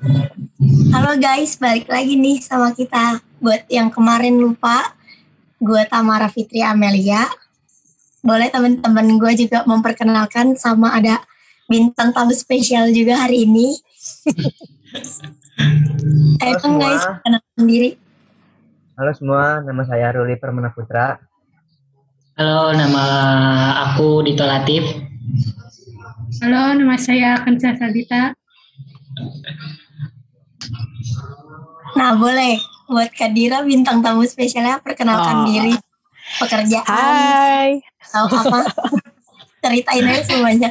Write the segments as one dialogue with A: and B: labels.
A: Halo guys, balik lagi nih sama kita. Buat yang kemarin lupa, gue Tamara Fitri Amelia. Boleh teman-teman gue juga memperkenalkan sama ada bintang tamu spesial juga hari ini. Ayo dong guys, kenalkan sendiri.
B: Halo semua, nama saya Ruli Permana Putra.
C: Halo, nama aku Dito Latif.
D: Halo, nama saya Kansa Sabita.
A: Nah boleh, buat Kadira bintang tamu spesialnya perkenalkan
E: Oh.
A: diri, pekerjaan,
E: Hai.
A: atau apa. Ceritain aja semuanya.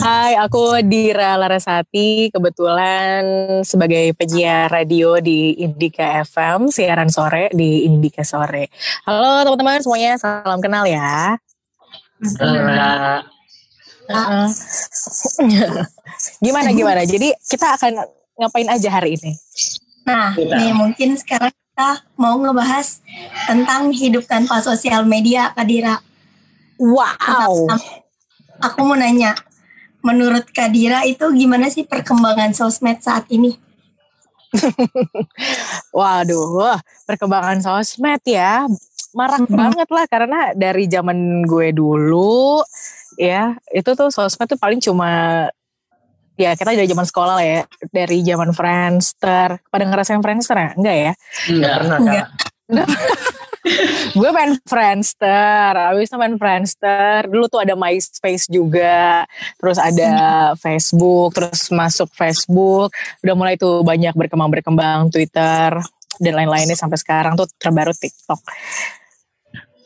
E: Hai, aku Dira Larasati, kebetulan sebagai penyiar radio di Indika FM, siaran sore di Indika Sore. Halo teman-teman semuanya, salam kenal ya.
C: Halo,
E: Gimana gimana? Jadi kita akan ngapain aja hari ini?
A: Nah,
C: Kita.
A: nih mungkin sekarang kita mau ngebahas tentang hidup tanpa sosial media, Kadira.
E: Wow.
A: Aku mau nanya, menurut Kadira itu gimana sih perkembangan sosmed saat ini?
E: Waduh, wah, perkembangan sosmed ya marak banget lah karena dari zaman gue dulu ya itu tuh sosmed tuh paling cuma ya kita dari zaman sekolah lah ya dari zaman Friendster. Pada ngerasain Friendster ya? Enggak ya?
C: Enggak.
B: Pernah
A: Enggak.
E: gue main Friendster abis itu main Friendster. Dulu tuh ada MySpace juga terus ada Facebook terus masuk Facebook. Udah mulai tuh banyak berkembang berkembang Twitter dan lain-lainnya sampai sekarang tuh terbaru TikTok.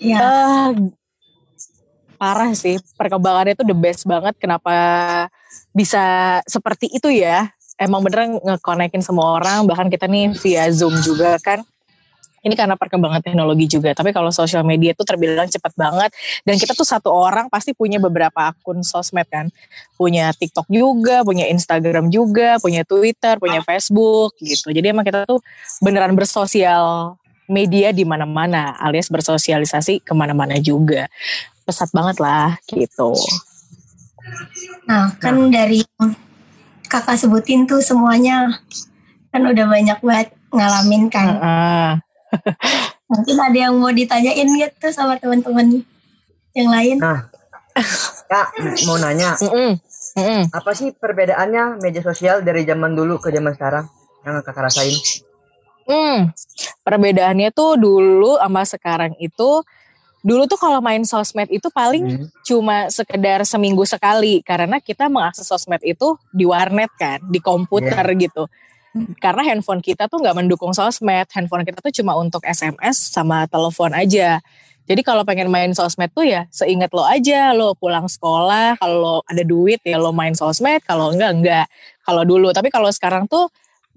A: Ya,
E: Eh, parah sih perkembangannya itu the best banget kenapa bisa seperti itu ya? Emang beneran ngekonekin semua orang bahkan kita nih via zoom juga kan. Ini karena perkembangan teknologi juga tapi kalau sosial media itu terbilang cepat banget. Dan kita tuh satu orang pasti punya beberapa akun sosmed kan. Punya TikTok juga punya Instagram juga punya Twitter punya Facebook gitu. Jadi emang kita tuh beneran bersosial media di mana-mana alias bersosialisasi ke mana-mana juga pesat banget lah gitu
A: nah kan dari yang kakak sebutin tuh semuanya kan udah banyak banget ngalamin kan.
E: Heeh.
A: Mungkin ada yang mau ditanyain gitu sama teman-teman yang lain.
B: Kak, mau nanya,
E: Mm-mm. Mm-mm.
B: apa sih perbedaannya media sosial dari zaman dulu ke zaman sekarang yang kakak rasain?
E: Hmm, perbedaannya tuh dulu sama sekarang itu dulu tuh kalau main sosmed itu paling
B: Hmm.
E: cuma sekedar seminggu sekali karena kita mengakses sosmed itu di warnet kan, di komputer gitu. Karena handphone kita tuh nggak mendukung sosmed, handphone kita tuh cuma untuk SMS sama telepon aja. Jadi kalau pengen main sosmed tuh ya seingat lo aja, lo pulang sekolah, kalau ada duit ya lo main sosmed, kalau enggak enggak. Kalau dulu, tapi kalau sekarang tuh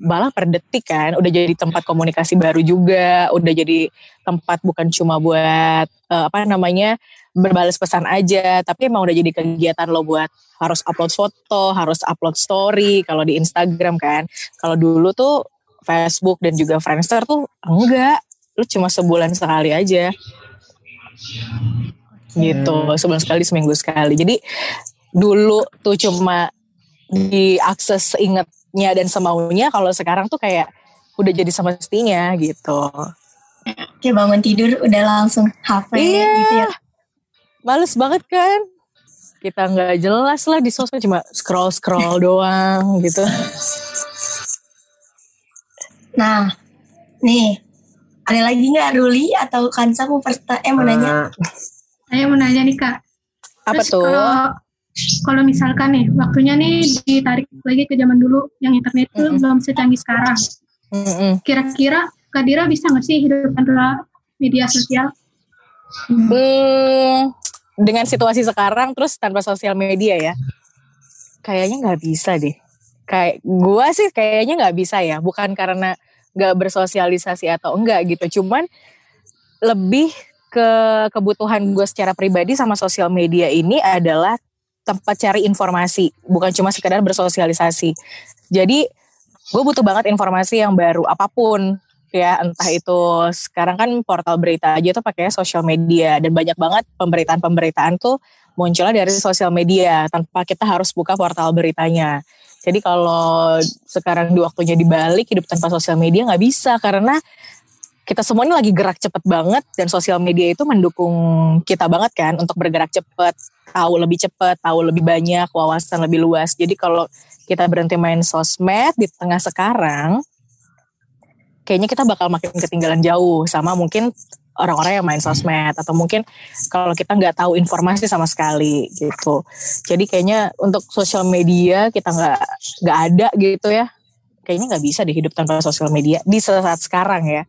E: malah per detik kan, udah jadi tempat komunikasi baru juga, udah jadi tempat bukan cuma buat eh, apa namanya berbalas pesan aja, tapi emang udah jadi kegiatan lo buat harus upload foto, harus upload story kalau di Instagram kan. Kalau dulu tuh Facebook dan juga Friendster tuh enggak, lu cuma sebulan sekali aja. Gitu, sebulan sekali, seminggu sekali. Jadi dulu tuh cuma diakses seingatnya dan semaunya, kalau sekarang tuh kayak udah jadi semestinya gitu.
A: Kayak bangun tidur udah langsung HP
E: Iya.
A: gitu ya.
E: Males banget kan? Kita nggak jelas lah di sosmed cuma scroll scroll doang gitu.
A: Nah, nih ada lagi nggak Ruli atau Kansa mau perta eh mau nanya?
B: Nah,
D: Saya mau nanya nih kak.
E: Apa
D: Terus
E: tuh?
D: Kalau kalau misalkan nih waktunya nih ditarik lagi ke zaman dulu yang internet tuh
E: Mm-mm.
D: belum secanggih sekarang.
E: Mm-mm.
D: Kira-kira Kak Dira bisa nggak sih hidup tanpa media sosial?
E: Hmm, dengan situasi sekarang terus tanpa sosial media ya, kayaknya nggak bisa deh. Kayak gua sih kayaknya nggak bisa ya, bukan karena nggak bersosialisasi atau enggak gitu, cuman lebih ke kebutuhan gue secara pribadi sama sosial media ini adalah tempat cari informasi, bukan cuma sekedar bersosialisasi. Jadi gue butuh banget informasi yang baru apa pun ya entah itu sekarang kan portal berita aja tuh pakai sosial media dan banyak banget pemberitaan-pemberitaan tuh munculnya dari sosial media tanpa kita harus buka portal beritanya. Jadi kalau sekarang di waktunya dibalik hidup tanpa sosial media nggak bisa karena kita semua ini lagi gerak cepet banget dan sosial media itu mendukung kita banget kan untuk bergerak cepet, tahu lebih cepet, tahu lebih banyak, wawasan lebih luas. Jadi kalau kita berhenti main sosmed di tengah sekarang, kayaknya kita bakal makin ketinggalan jauh sama mungkin orang-orang yang main sosmed atau mungkin kalau kita nggak tahu informasi sama sekali gitu. Jadi kayaknya untuk sosial media kita nggak nggak ada gitu ya. Kayaknya nggak bisa dihidup tanpa sosial media di saat sekarang ya.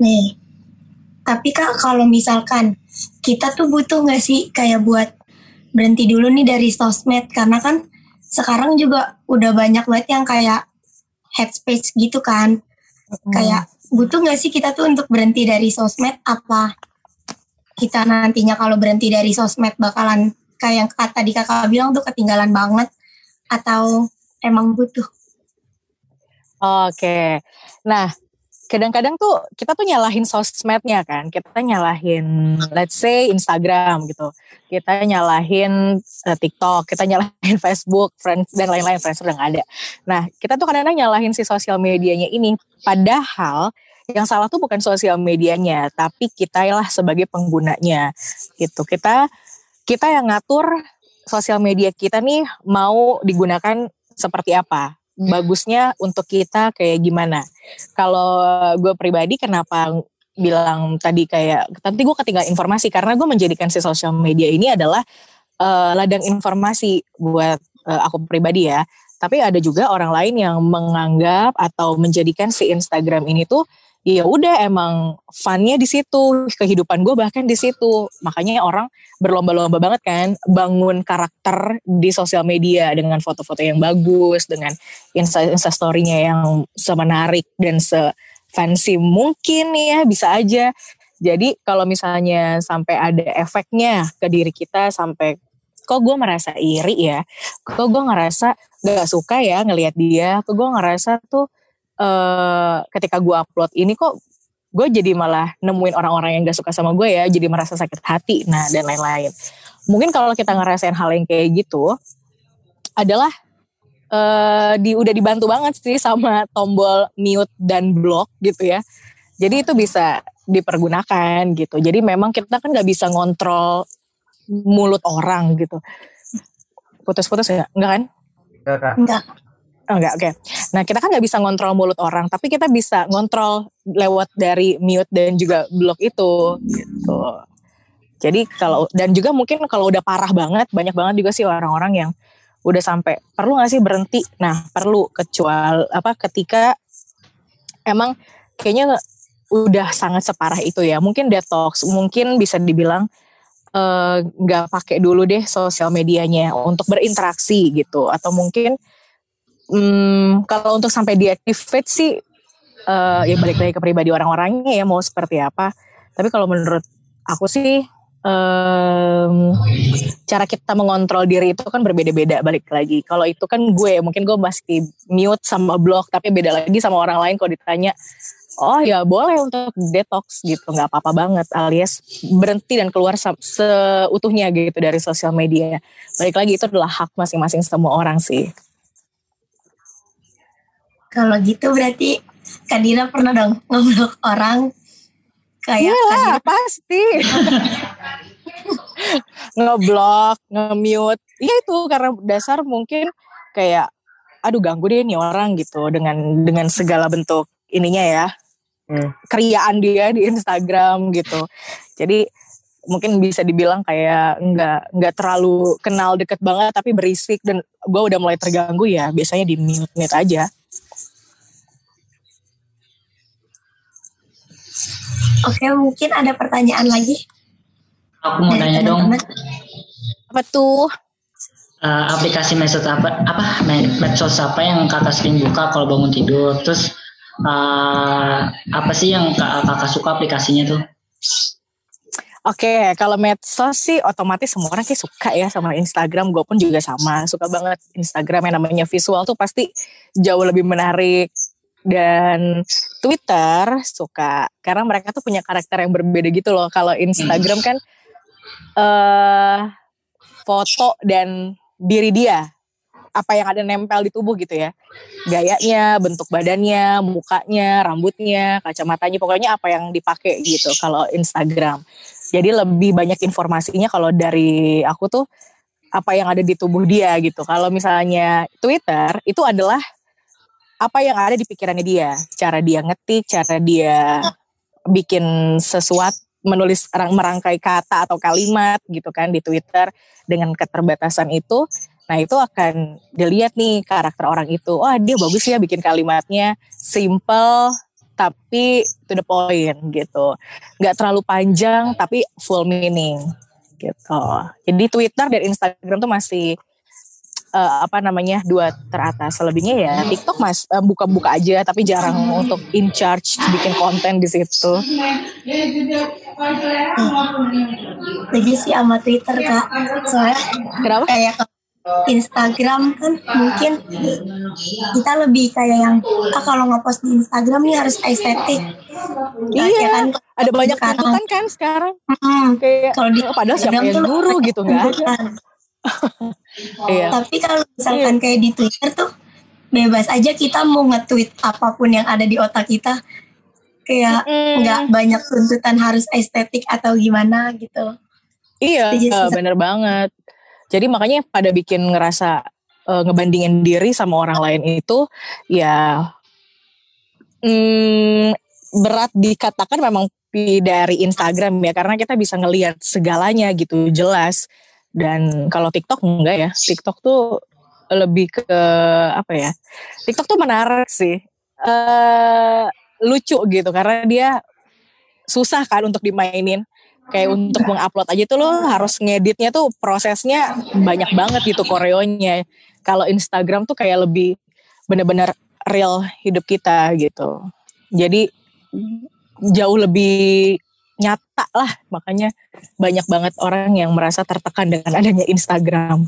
A: Nih, tapi kak kalau misalkan kita tuh butuh nggak sih kayak buat berhenti dulu nih dari sosmed karena kan sekarang juga udah banyak banget yang kayak headspace gitu kan. Kayak butuh nggak sih kita tuh untuk berhenti dari sosmed apa kita nantinya kalau berhenti dari sosmed bakalan kayak yang tadi kakak bilang tuh ketinggalan banget atau emang butuh?
E: Oke. Nah, kadang-kadang tuh kita tuh nyalahin sosmednya kan. Kita nyalahin let's say Instagram gitu. Kita nyalahin uh, TikTok, kita nyalahin Facebook, Friends dan lain-lain, Friends udah gak ada. Nah, kita tuh kadang-kadang nyalahin si sosial medianya ini padahal yang salah tuh bukan sosial medianya, tapi kita lah sebagai penggunanya gitu. Kita kita yang ngatur sosial media kita nih mau digunakan seperti apa bagusnya untuk kita kayak gimana. Kalau gue pribadi kenapa bilang tadi kayak nanti gue ketinggalan informasi karena gue menjadikan si sosial media ini adalah uh, ladang informasi buat uh, aku pribadi ya. Tapi ada juga orang lain yang menganggap atau menjadikan si Instagram ini tuh ya udah emang funnya di situ kehidupan gue bahkan di situ. Makanya orang berlomba-lomba banget kan bangun karakter di sosial media dengan foto-foto yang bagus dengan insta instastorynya yang semenarik dan se fancy mungkin ya bisa aja. Jadi kalau misalnya sampai ada efeknya ke diri kita sampai kok gue merasa iri ya kok gue ngerasa gak suka ya ngelihat dia kok gue ngerasa tuh uh, ketika gue upload ini kok gue jadi malah nemuin orang-orang yang gak suka sama gue ya jadi merasa sakit hati nah dan lain-lain. Mungkin kalau kita ngerasain hal yang kayak gitu adalah uh, di udah dibantu banget sih sama tombol mute dan block gitu ya. Jadi itu bisa dipergunakan gitu. Jadi memang kita kan nggak bisa ngontrol mulut orang gitu. Putus-putus ya enggak kan?
B: Enggak,
A: Enggak.
E: Oh, enggak, oke. Nah, kita kan nggak bisa ngontrol mulut orang, tapi kita bisa ngontrol lewat dari mute dan juga blok itu, gitu. Jadi kalau dan juga mungkin kalau udah parah banget, banyak banget juga sih orang-orang yang udah sampai perlu nggak sih berhenti? Nah, perlu kecuali apa ketika emang kayaknya udah sangat separah itu ya. Mungkin detox, mungkin bisa dibilang nggak uh, pakai dulu deh sosial medianya untuk berinteraksi gitu, atau mungkin hmm, kalau untuk sampai deactivate sih uh, ya balik lagi ke pribadi orang-orangnya ya mau seperti apa. Tapi kalau menurut aku sih um, cara kita mengontrol diri itu kan berbeda-beda balik lagi. Kalau itu kan gue mungkin gue masih mute sama blog tapi beda lagi sama orang lain kalau ditanya oh ya boleh untuk detox gitu nggak apa-apa banget alias berhenti dan keluar seutuhnya gitu dari sosial media. Balik lagi itu adalah hak masing-masing semua orang sih.
A: Kalau gitu berarti Kadira pernah dong ngeblok orang kayak
E: Iya
A: Kadira
E: pasti. Ngeblok, nge-mute. Iya itu karena dasar mungkin kayak aduh ganggu deh nih orang gitu dengan dengan segala bentuk ininya ya.
B: Hmm.
E: Keriaan dia di Instagram gitu. Jadi mungkin bisa dibilang kayak nggak nggak terlalu kenal deket banget tapi berisik dan gue udah mulai terganggu ya biasanya di mute mute aja
A: Oke, mungkin ada pertanyaan lagi.
C: Aku mau
A: dari
C: tanya dong,
E: apa tuh
C: eh, aplikasi medsos apa apa me- medsos apa yang kakak sering buka kalau bangun tidur? Terus eh, apa sih yang kak- kakak suka aplikasinya tuh?
E: Oke, kalau medsos sih otomatis semua orang kayak suka ya sama Instagram. Gue pun juga sama, suka banget Instagram yang namanya visual tuh pasti jauh lebih menarik. Dan Twitter suka karena mereka tuh punya karakter yang berbeda gitu loh. Kalau Instagram kan eh foto dan diri dia. Apa yang ada nempel di tubuh gitu ya. Gayanya bentuk badannya mukanya rambutnya kacamatanya. Pokoknya apa yang dipakai gitu kalau Instagram. Jadi lebih banyak informasinya kalau dari aku tuh apa yang ada di tubuh dia gitu. Kalau misalnya Twitter itu adalah apa yang ada di pikirannya dia cara dia ngetik cara dia bikin sesuatu menulis merangkai kata atau kalimat gitu kan di Twitter dengan keterbatasan itu Nah itu akan dilihat nih karakter orang itu. Wah dia bagus ya bikin kalimatnya simple tapi to the point gitu. Nggak terlalu panjang tapi full meaning gitu. Jadi Twitter dan Instagram tuh masih uh, apa namanya dua teratas. Selebihnya ya TikTok mas buka buka-buka aja tapi jarang untuk in charge bikin konten di situ.
A: Jadi sih sama Twitter kak. Soalnya
E: Kenapa?
A: kayak Instagram kan mungkin kita lebih kayak yang ah kalau ngepost di Instagram nih harus estetik.
E: Nah, iya, kan, ada banyak sekarang. tuntutan kan sekarang.
A: Hmm,
E: kayak kalau di padahal siapa yang guru gitu nggak ada.
A: Iya. Tapi kalau misalkan iya. kayak di Twitter tuh bebas aja kita mau nge-tweet apa pun yang ada di otak kita. Kayak nggak mm. banyak tuntutan harus estetik atau gimana gitu.
E: Iya, bener banget jadi makanya pada bikin ngerasa uh, ngebandingin diri sama orang lain itu ya mm, berat dikatakan memang dari Instagram ya karena kita bisa ngelihat segalanya gitu jelas dan kalau TikTok enggak ya TikTok tuh lebih ke apa ya TikTok tuh menarik sih. Uh, lucu gitu karena dia susah kan untuk dimainin. Kayak untuk mengupload aja tuh lo harus ngeditnya tuh prosesnya banyak banget gitu koreonya. Kalau Instagram tuh kayak lebih bener-bener real hidup kita gitu. Jadi jauh lebih nyata lah. Makanya banyak banget orang yang merasa tertekan dengan adanya Instagram.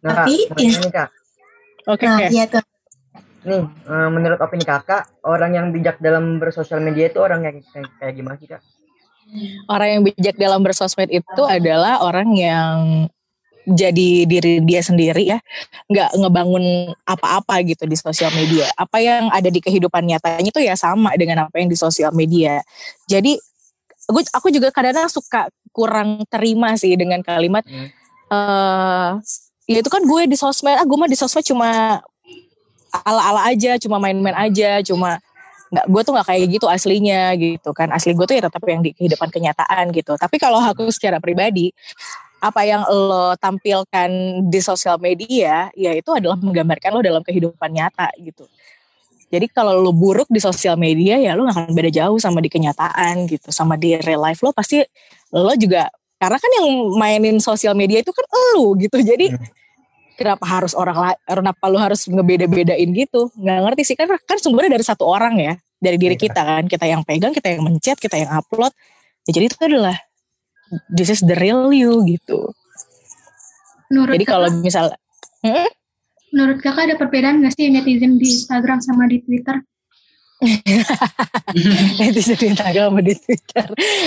B: Nah, tapi kak,
E: oke okay, nah,
A: iya tuh.
B: Nih eh, menurut opini kakak orang yang bijak dalam bersosial media itu orang yang kayak, kayak gimana sih kak?
E: Orang yang bijak dalam bersosmed itu adalah orang yang jadi diri dia sendiri ya, nggak ngebangun apa-apa gitu di sosial media. Apa yang ada di kehidupan nyatanya itu ya sama dengan apa yang di sosial media. Jadi aku aku juga kadang-kadang suka kurang terima sih dengan kalimat hmm. uh, ya itu kan gue di sosmed, ah gue mah di sosmed cuma ala-ala aja, cuma main-main aja, cuma nggak gue tuh nggak kayak gitu aslinya gitu kan asli gue tuh ya tetap yang di kehidupan kenyataan gitu tapi kalau aku secara pribadi apa yang lo tampilkan di sosial media ya itu adalah menggambarkan lo dalam kehidupan nyata gitu. Jadi kalau lo buruk di sosial media ya lo gak akan beda jauh sama di kenyataan gitu. Sama di real life lo pasti lo juga karena kan yang mainin sosial media itu kan lo gitu. Jadi hmm. kenapa harus orang kenapa lu harus ngebeda-bedain gitu? Nggak ngerti sih kan kan sumbernya dari satu orang ya. Dari diri yeah. kita kan kita yang pegang kita yang mencet kita yang upload. Ya, jadi itu adalah this is the real you gitu menurut jadi kalau misal
D: hmm? menurut kakak ada perbedaan nggak sih netizen di Instagram sama di Twitter
E: netizen di Instagram sama di Twitter.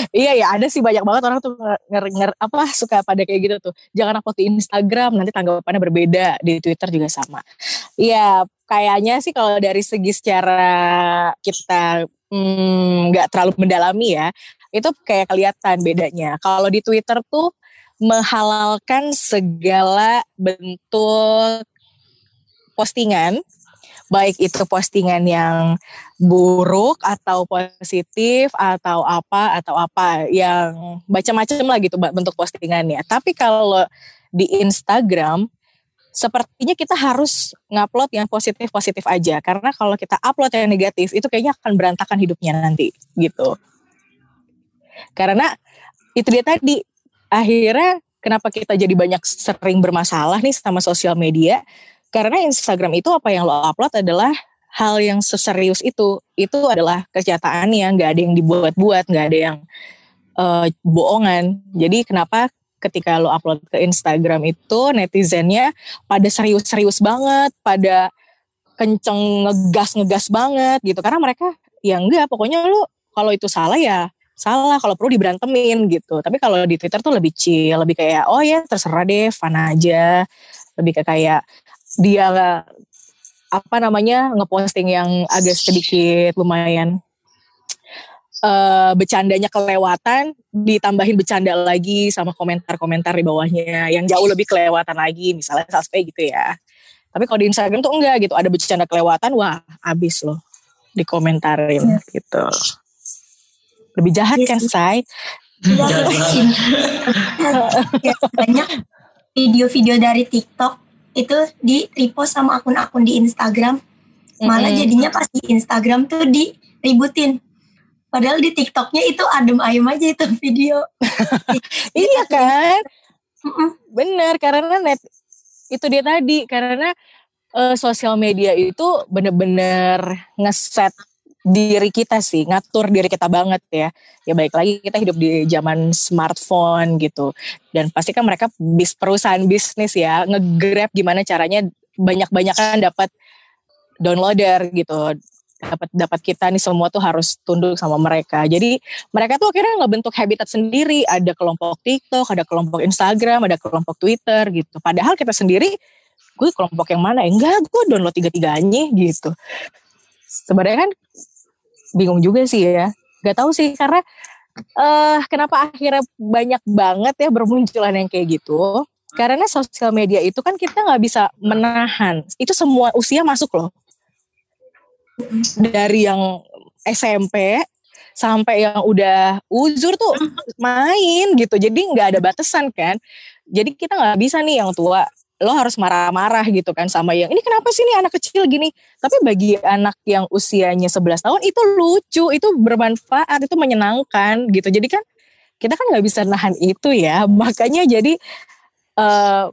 E: iya ya ada sih banyak banget orang tuh nger, nger apa suka pada kayak gitu tuh. Jangan upload di Instagram nanti tanggapannya berbeda di Twitter juga sama. Iya kayaknya sih kalau dari segi secara kita hmm, nggak hmm, terlalu mendalami ya itu kayak kelihatan bedanya. Kalau di Twitter tuh menghalalkan segala bentuk postingan baik itu postingan yang buruk atau positif atau apa atau apa yang macam-macam lah gitu bentuk postingannya. Tapi kalau di Instagram sepertinya kita harus ngupload yang positif-positif aja karena kalau kita upload yang negatif itu kayaknya akan berantakan hidupnya nanti gitu. Karena itu dia tadi akhirnya kenapa kita jadi banyak sering bermasalah nih sama sosial media karena Instagram itu apa yang lo upload adalah hal yang seserius itu. Itu adalah kenyataannya, nggak ada yang dibuat-buat, nggak ada yang uh, bohongan. Jadi kenapa ketika lo upload ke Instagram itu netizennya pada serius-serius banget, pada kenceng ngegas-ngegas banget gitu. Karena mereka ya enggak, pokoknya lo kalau itu salah ya salah kalau perlu diberantemin gitu. Tapi kalau di Twitter tuh lebih chill lebih kayak oh ya terserah deh fun aja. Lebih kayak kayak dia apa namanya ngeposting yang agak sedikit lumayan uh, bercandanya kelewatan ditambahin bercanda lagi sama komentar-komentar di bawahnya yang jauh lebih kelewatan lagi misalnya sampai gitu ya. Tapi kalau di Instagram tuh enggak gitu ada bercanda kelewatan wah abis loh dikomentarin ya. gitu lebih jahat ya, kan say
A: ya, banyak video-video dari TikTok itu di repost sama akun-akun di Instagram. Malah jadinya pas di Instagram tuh diributin. Padahal di TikToknya itu adem ayem aja itu video.
E: iya kan? Bener karena net itu dia tadi karena uh, sosial media itu bener-bener ngeset diri kita sih, ngatur diri kita banget ya. Ya baik lagi kita hidup di zaman smartphone gitu. Dan pasti kan mereka bis perusahaan bisnis ya, ngegrab gimana caranya banyak-banyakan dapat downloader gitu dapat dapat kita nih semua tuh harus tunduk sama mereka. Jadi mereka tuh akhirnya nggak bentuk habitat sendiri. Ada kelompok TikTok, ada kelompok Instagram, ada kelompok Twitter gitu. Padahal kita sendiri, gue kelompok yang mana? Enggak, gue download tiga-tiganya gitu. Sebenarnya kan bingung juga sih ya. Gak tahu sih karena uh, kenapa akhirnya banyak banget ya bermunculan yang kayak gitu. Karena sosial media itu kan kita nggak bisa menahan. Itu semua usia masuk loh dari yang SMP sampai yang udah uzur tuh main gitu jadi nggak ada batasan kan jadi kita nggak bisa nih yang tua lo harus marah-marah gitu kan sama yang ini kenapa sih nih anak kecil gini? Tapi bagi anak yang usianya 11 tahun itu lucu itu bermanfaat itu menyenangkan gitu. Jadi kan kita kan nggak bisa nahan itu ya. Makanya jadi uh,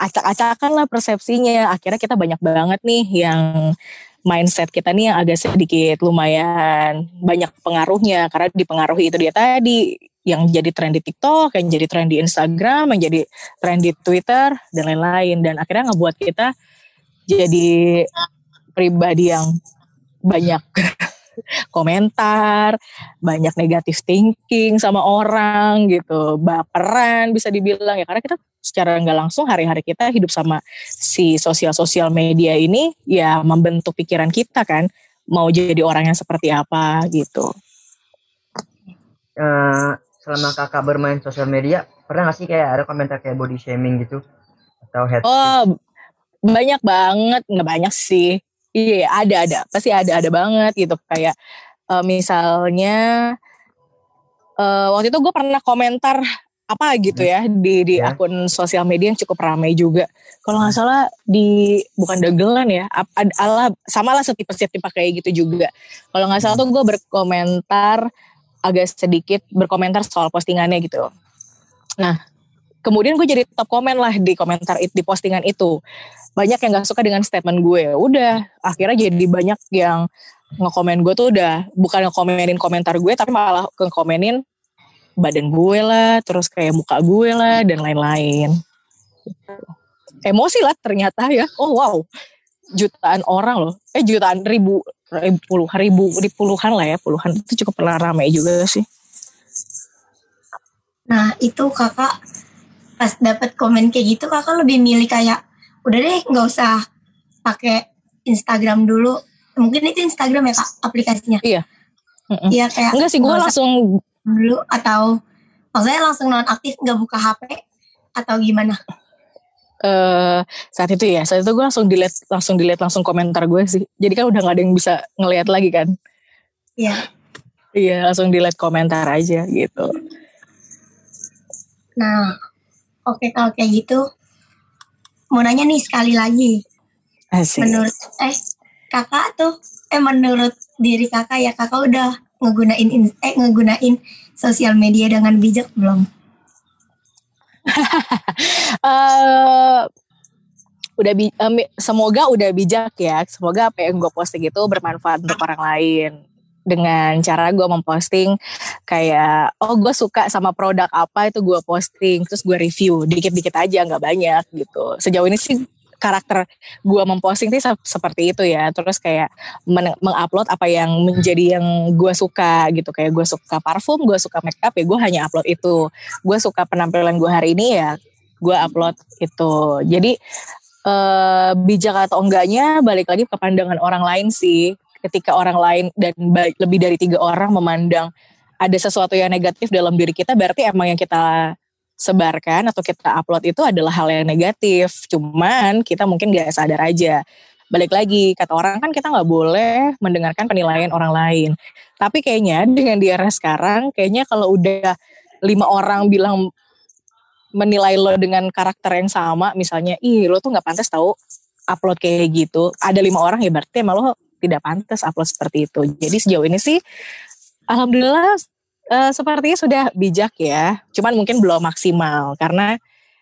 E: acak-acakan lah persepsinya. Akhirnya kita banyak banget nih yang mindset kita nih yang agak sedikit lumayan banyak pengaruhnya karena dipengaruhi itu dia tadi yang jadi tren di TikTok, yang jadi tren di Instagram, yang jadi tren di Twitter dan lain-lain. Dan akhirnya ngebuat kita jadi pribadi yang banyak komentar, banyak negatif thinking sama orang gitu, baperan bisa dibilang ya karena kita secara nggak langsung hari-hari kita hidup sama si sosial-sosial media ini ya membentuk pikiran kita kan mau jadi orang yang seperti apa gitu.
B: Uh, selama kakak bermain sosial media pernah nggak sih kayak ada komentar kayak body shaming gitu atau head?
E: Oh banyak banget nggak banyak sih. Iya ada ada pasti ada ada banget gitu kayak uh, misalnya uh, waktu itu gue pernah komentar apa gitu ya di di ya. akun sosial media yang cukup ramai juga. Kalau nggak salah di bukan dagelan ya, ala sama lah setipe setipe kayak gitu juga. Kalau nggak salah tuh gue berkomentar agak sedikit berkomentar soal postingannya gitu. Nah, kemudian gue jadi top komen lah di komentar di postingan itu. Banyak yang nggak suka dengan statement gue. Udah, akhirnya jadi banyak yang ngekomen gue tuh udah bukan ngekomenin komentar gue tapi malah ngekomenin badan gue lah, terus kayak muka gue lah dan lain-lain. Emosi lah ternyata ya. Oh wow, jutaan orang loh. Eh jutaan ribu, ribu puluh ribu puluhan lah ya, puluhan itu cukup pernah ramai juga sih.
A: Nah itu kakak pas dapat komen kayak gitu kakak lebih milih kayak udah deh nggak usah pakai Instagram dulu. Mungkin itu Instagram ya kak aplikasinya.
E: Iya.
A: Iya kayak
E: enggak sih gue langsung
A: dulu atau maksudnya langsung nonaktif nggak buka HP atau gimana?
E: Uh, saat itu ya saat itu gue langsung dilihat langsung dilihat langsung komentar gue sih. Jadi kan udah nggak ada yang bisa ngelihat lagi kan?
A: Iya.
E: Iya langsung dilihat komentar aja gitu.
A: Nah oke okay, kalau kayak gitu mau nanya nih sekali lagi.
E: Asik.
A: menurut eh kakak tuh eh menurut diri kakak ya kakak udah ngegunain eh ngegunain sosial media dengan bijak belum?
E: uh, udah bi um, semoga udah bijak ya. Semoga apa yang gue posting itu bermanfaat untuk orang lain dengan cara gue memposting kayak oh gue suka sama produk apa itu gue posting terus gue review dikit-dikit aja nggak banyak gitu sejauh ini sih karakter gue memposting sih se- seperti itu ya. Terus kayak men- mengupload apa yang menjadi yang gue suka gitu. Kayak gue suka parfum gue suka makeup ya gue hanya upload itu. Gue suka penampilan gue hari ini ya gue upload itu. Jadi eh, bijak atau enggaknya balik lagi ke pandangan orang lain sih. Ketika orang lain dan lebih dari tiga orang memandang ada sesuatu yang negatif dalam diri kita berarti emang yang kita sebarkan atau kita upload itu adalah hal yang negatif. Cuman kita mungkin gak sadar aja. Balik lagi, kata orang kan kita nggak boleh mendengarkan penilaian orang lain. Tapi kayaknya dengan di era sekarang, kayaknya kalau udah lima orang bilang menilai lo dengan karakter yang sama, misalnya, ih lo tuh nggak pantas tahu upload kayak gitu. Ada lima orang ya berarti emang lo tidak pantas upload seperti itu. Jadi sejauh ini sih, alhamdulillah eh, sepertinya sudah bijak ya. Cuman mungkin belum maksimal karena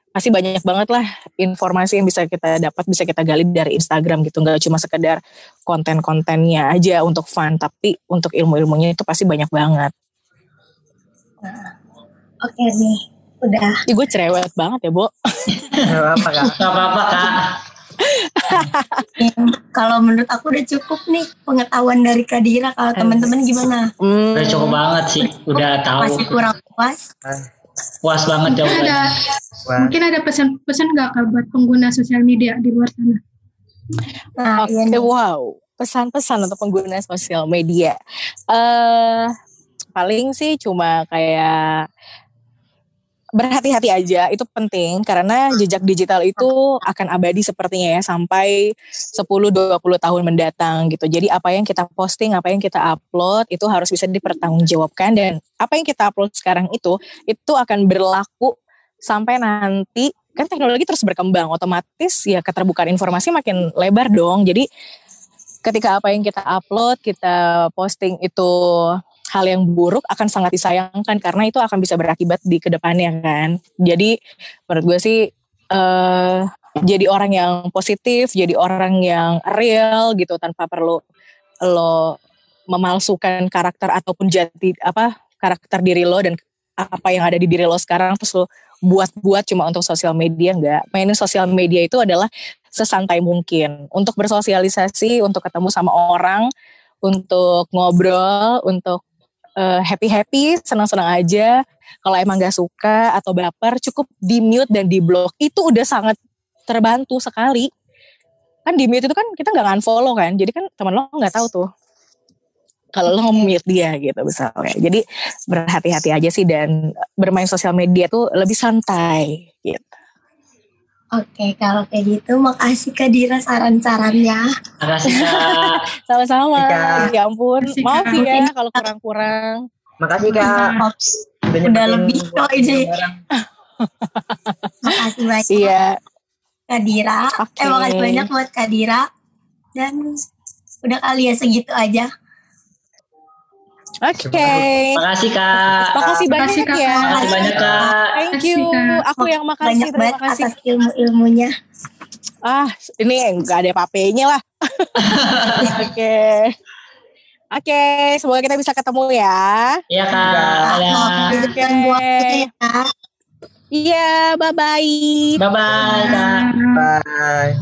E: masih banyak banget lah informasi yang bisa kita dapat, bisa kita gali dari Instagram gitu. Nggak cuma sekedar konten-kontennya aja untuk fun, tapi untuk ilmu-ilmunya itu pasti banyak banget.
A: Oke nih, udah.
E: Ih, gue cerewet banget ya, Bo.
B: Gak apa kak.
C: Gak apa-apa kak.
A: Yang kalau menurut aku udah cukup nih pengetahuan dari Kadira. Kalau teman-teman gimana?
E: Hmm,
C: Udah cukup banget sih. Udah tahu.
A: Masih kurang puas?
C: Puas banget
D: Mungkin
C: jawabannya.
D: Mungkin ada pesan-pesan nggak kak buat pengguna sosial media di luar sana?
A: Nah,
E: Oke,
A: iya nih.
E: wow. Pesan-pesan untuk pengguna sosial media. eh paling sih cuma kayak berhati-hati aja itu penting karena jejak digital itu akan abadi sepertinya ya sampai 10-20 tahun mendatang gitu. Jadi apa yang kita posting, apa yang kita upload itu harus bisa dipertanggungjawabkan dan apa yang kita upload sekarang itu itu akan berlaku sampai nanti kan teknologi terus berkembang otomatis ya keterbukaan informasi makin lebar dong. Jadi ketika apa yang kita upload, kita posting itu hal yang buruk akan sangat disayangkan karena itu akan bisa berakibat di ke depannya kan. Jadi menurut gue sih eh jadi orang yang positif, jadi orang yang real gitu tanpa perlu lo memalsukan karakter ataupun jati apa karakter diri lo dan apa yang ada di diri lo sekarang terus lo buat-buat cuma untuk sosial media enggak. Mainin sosial media itu adalah sesantai mungkin untuk bersosialisasi, untuk ketemu sama orang, untuk ngobrol, untuk happy happy, senang-senang aja. Kalau emang gak suka atau baper, cukup di mute dan di block. Itu udah sangat terbantu sekali. Kan di mute itu kan kita nggak unfollow kan, jadi kan teman lo nggak tahu tuh kalau lo nge-mute dia gitu misalnya. Jadi berhati-hati aja sih dan bermain sosial media tuh lebih santai gitu.
A: Oke, kalau kayak gitu makasih Kadira saran-sarannya.
C: Makasih kak.
E: Sama-sama. Ya ampun,
D: Makasih,
E: maaf
D: Kak.
E: ya kalau kurang-kurang.
B: makasih kak.
A: Ops,
B: Udah,
A: lebih kok ini. makasih banyak
E: Iya.
A: Kadira.
E: Oke.
A: Eh, makasih banyak buat Kadira. Dan udah kali ya segitu aja.
E: Oke.
C: Makasih kak.
E: Makasih banyak
D: Makasih, Kak.
E: ya.
C: Makasih banyak kak.
E: Thank you.
D: Makasih, Kak.
E: Aku yang makasih.
A: Banyak
E: Terima
A: banget
E: kasih.
A: atas ilmu-ilmunya.
E: Ah, ini nggak ada papenya lah. Oke. Oke, semoga kita bisa ketemu ya.
C: Iya kak.
A: Mau
C: Dadah.
A: hidup yang buat ya.
E: Iya, bye-bye.
C: Bye bye kak.
B: Bye.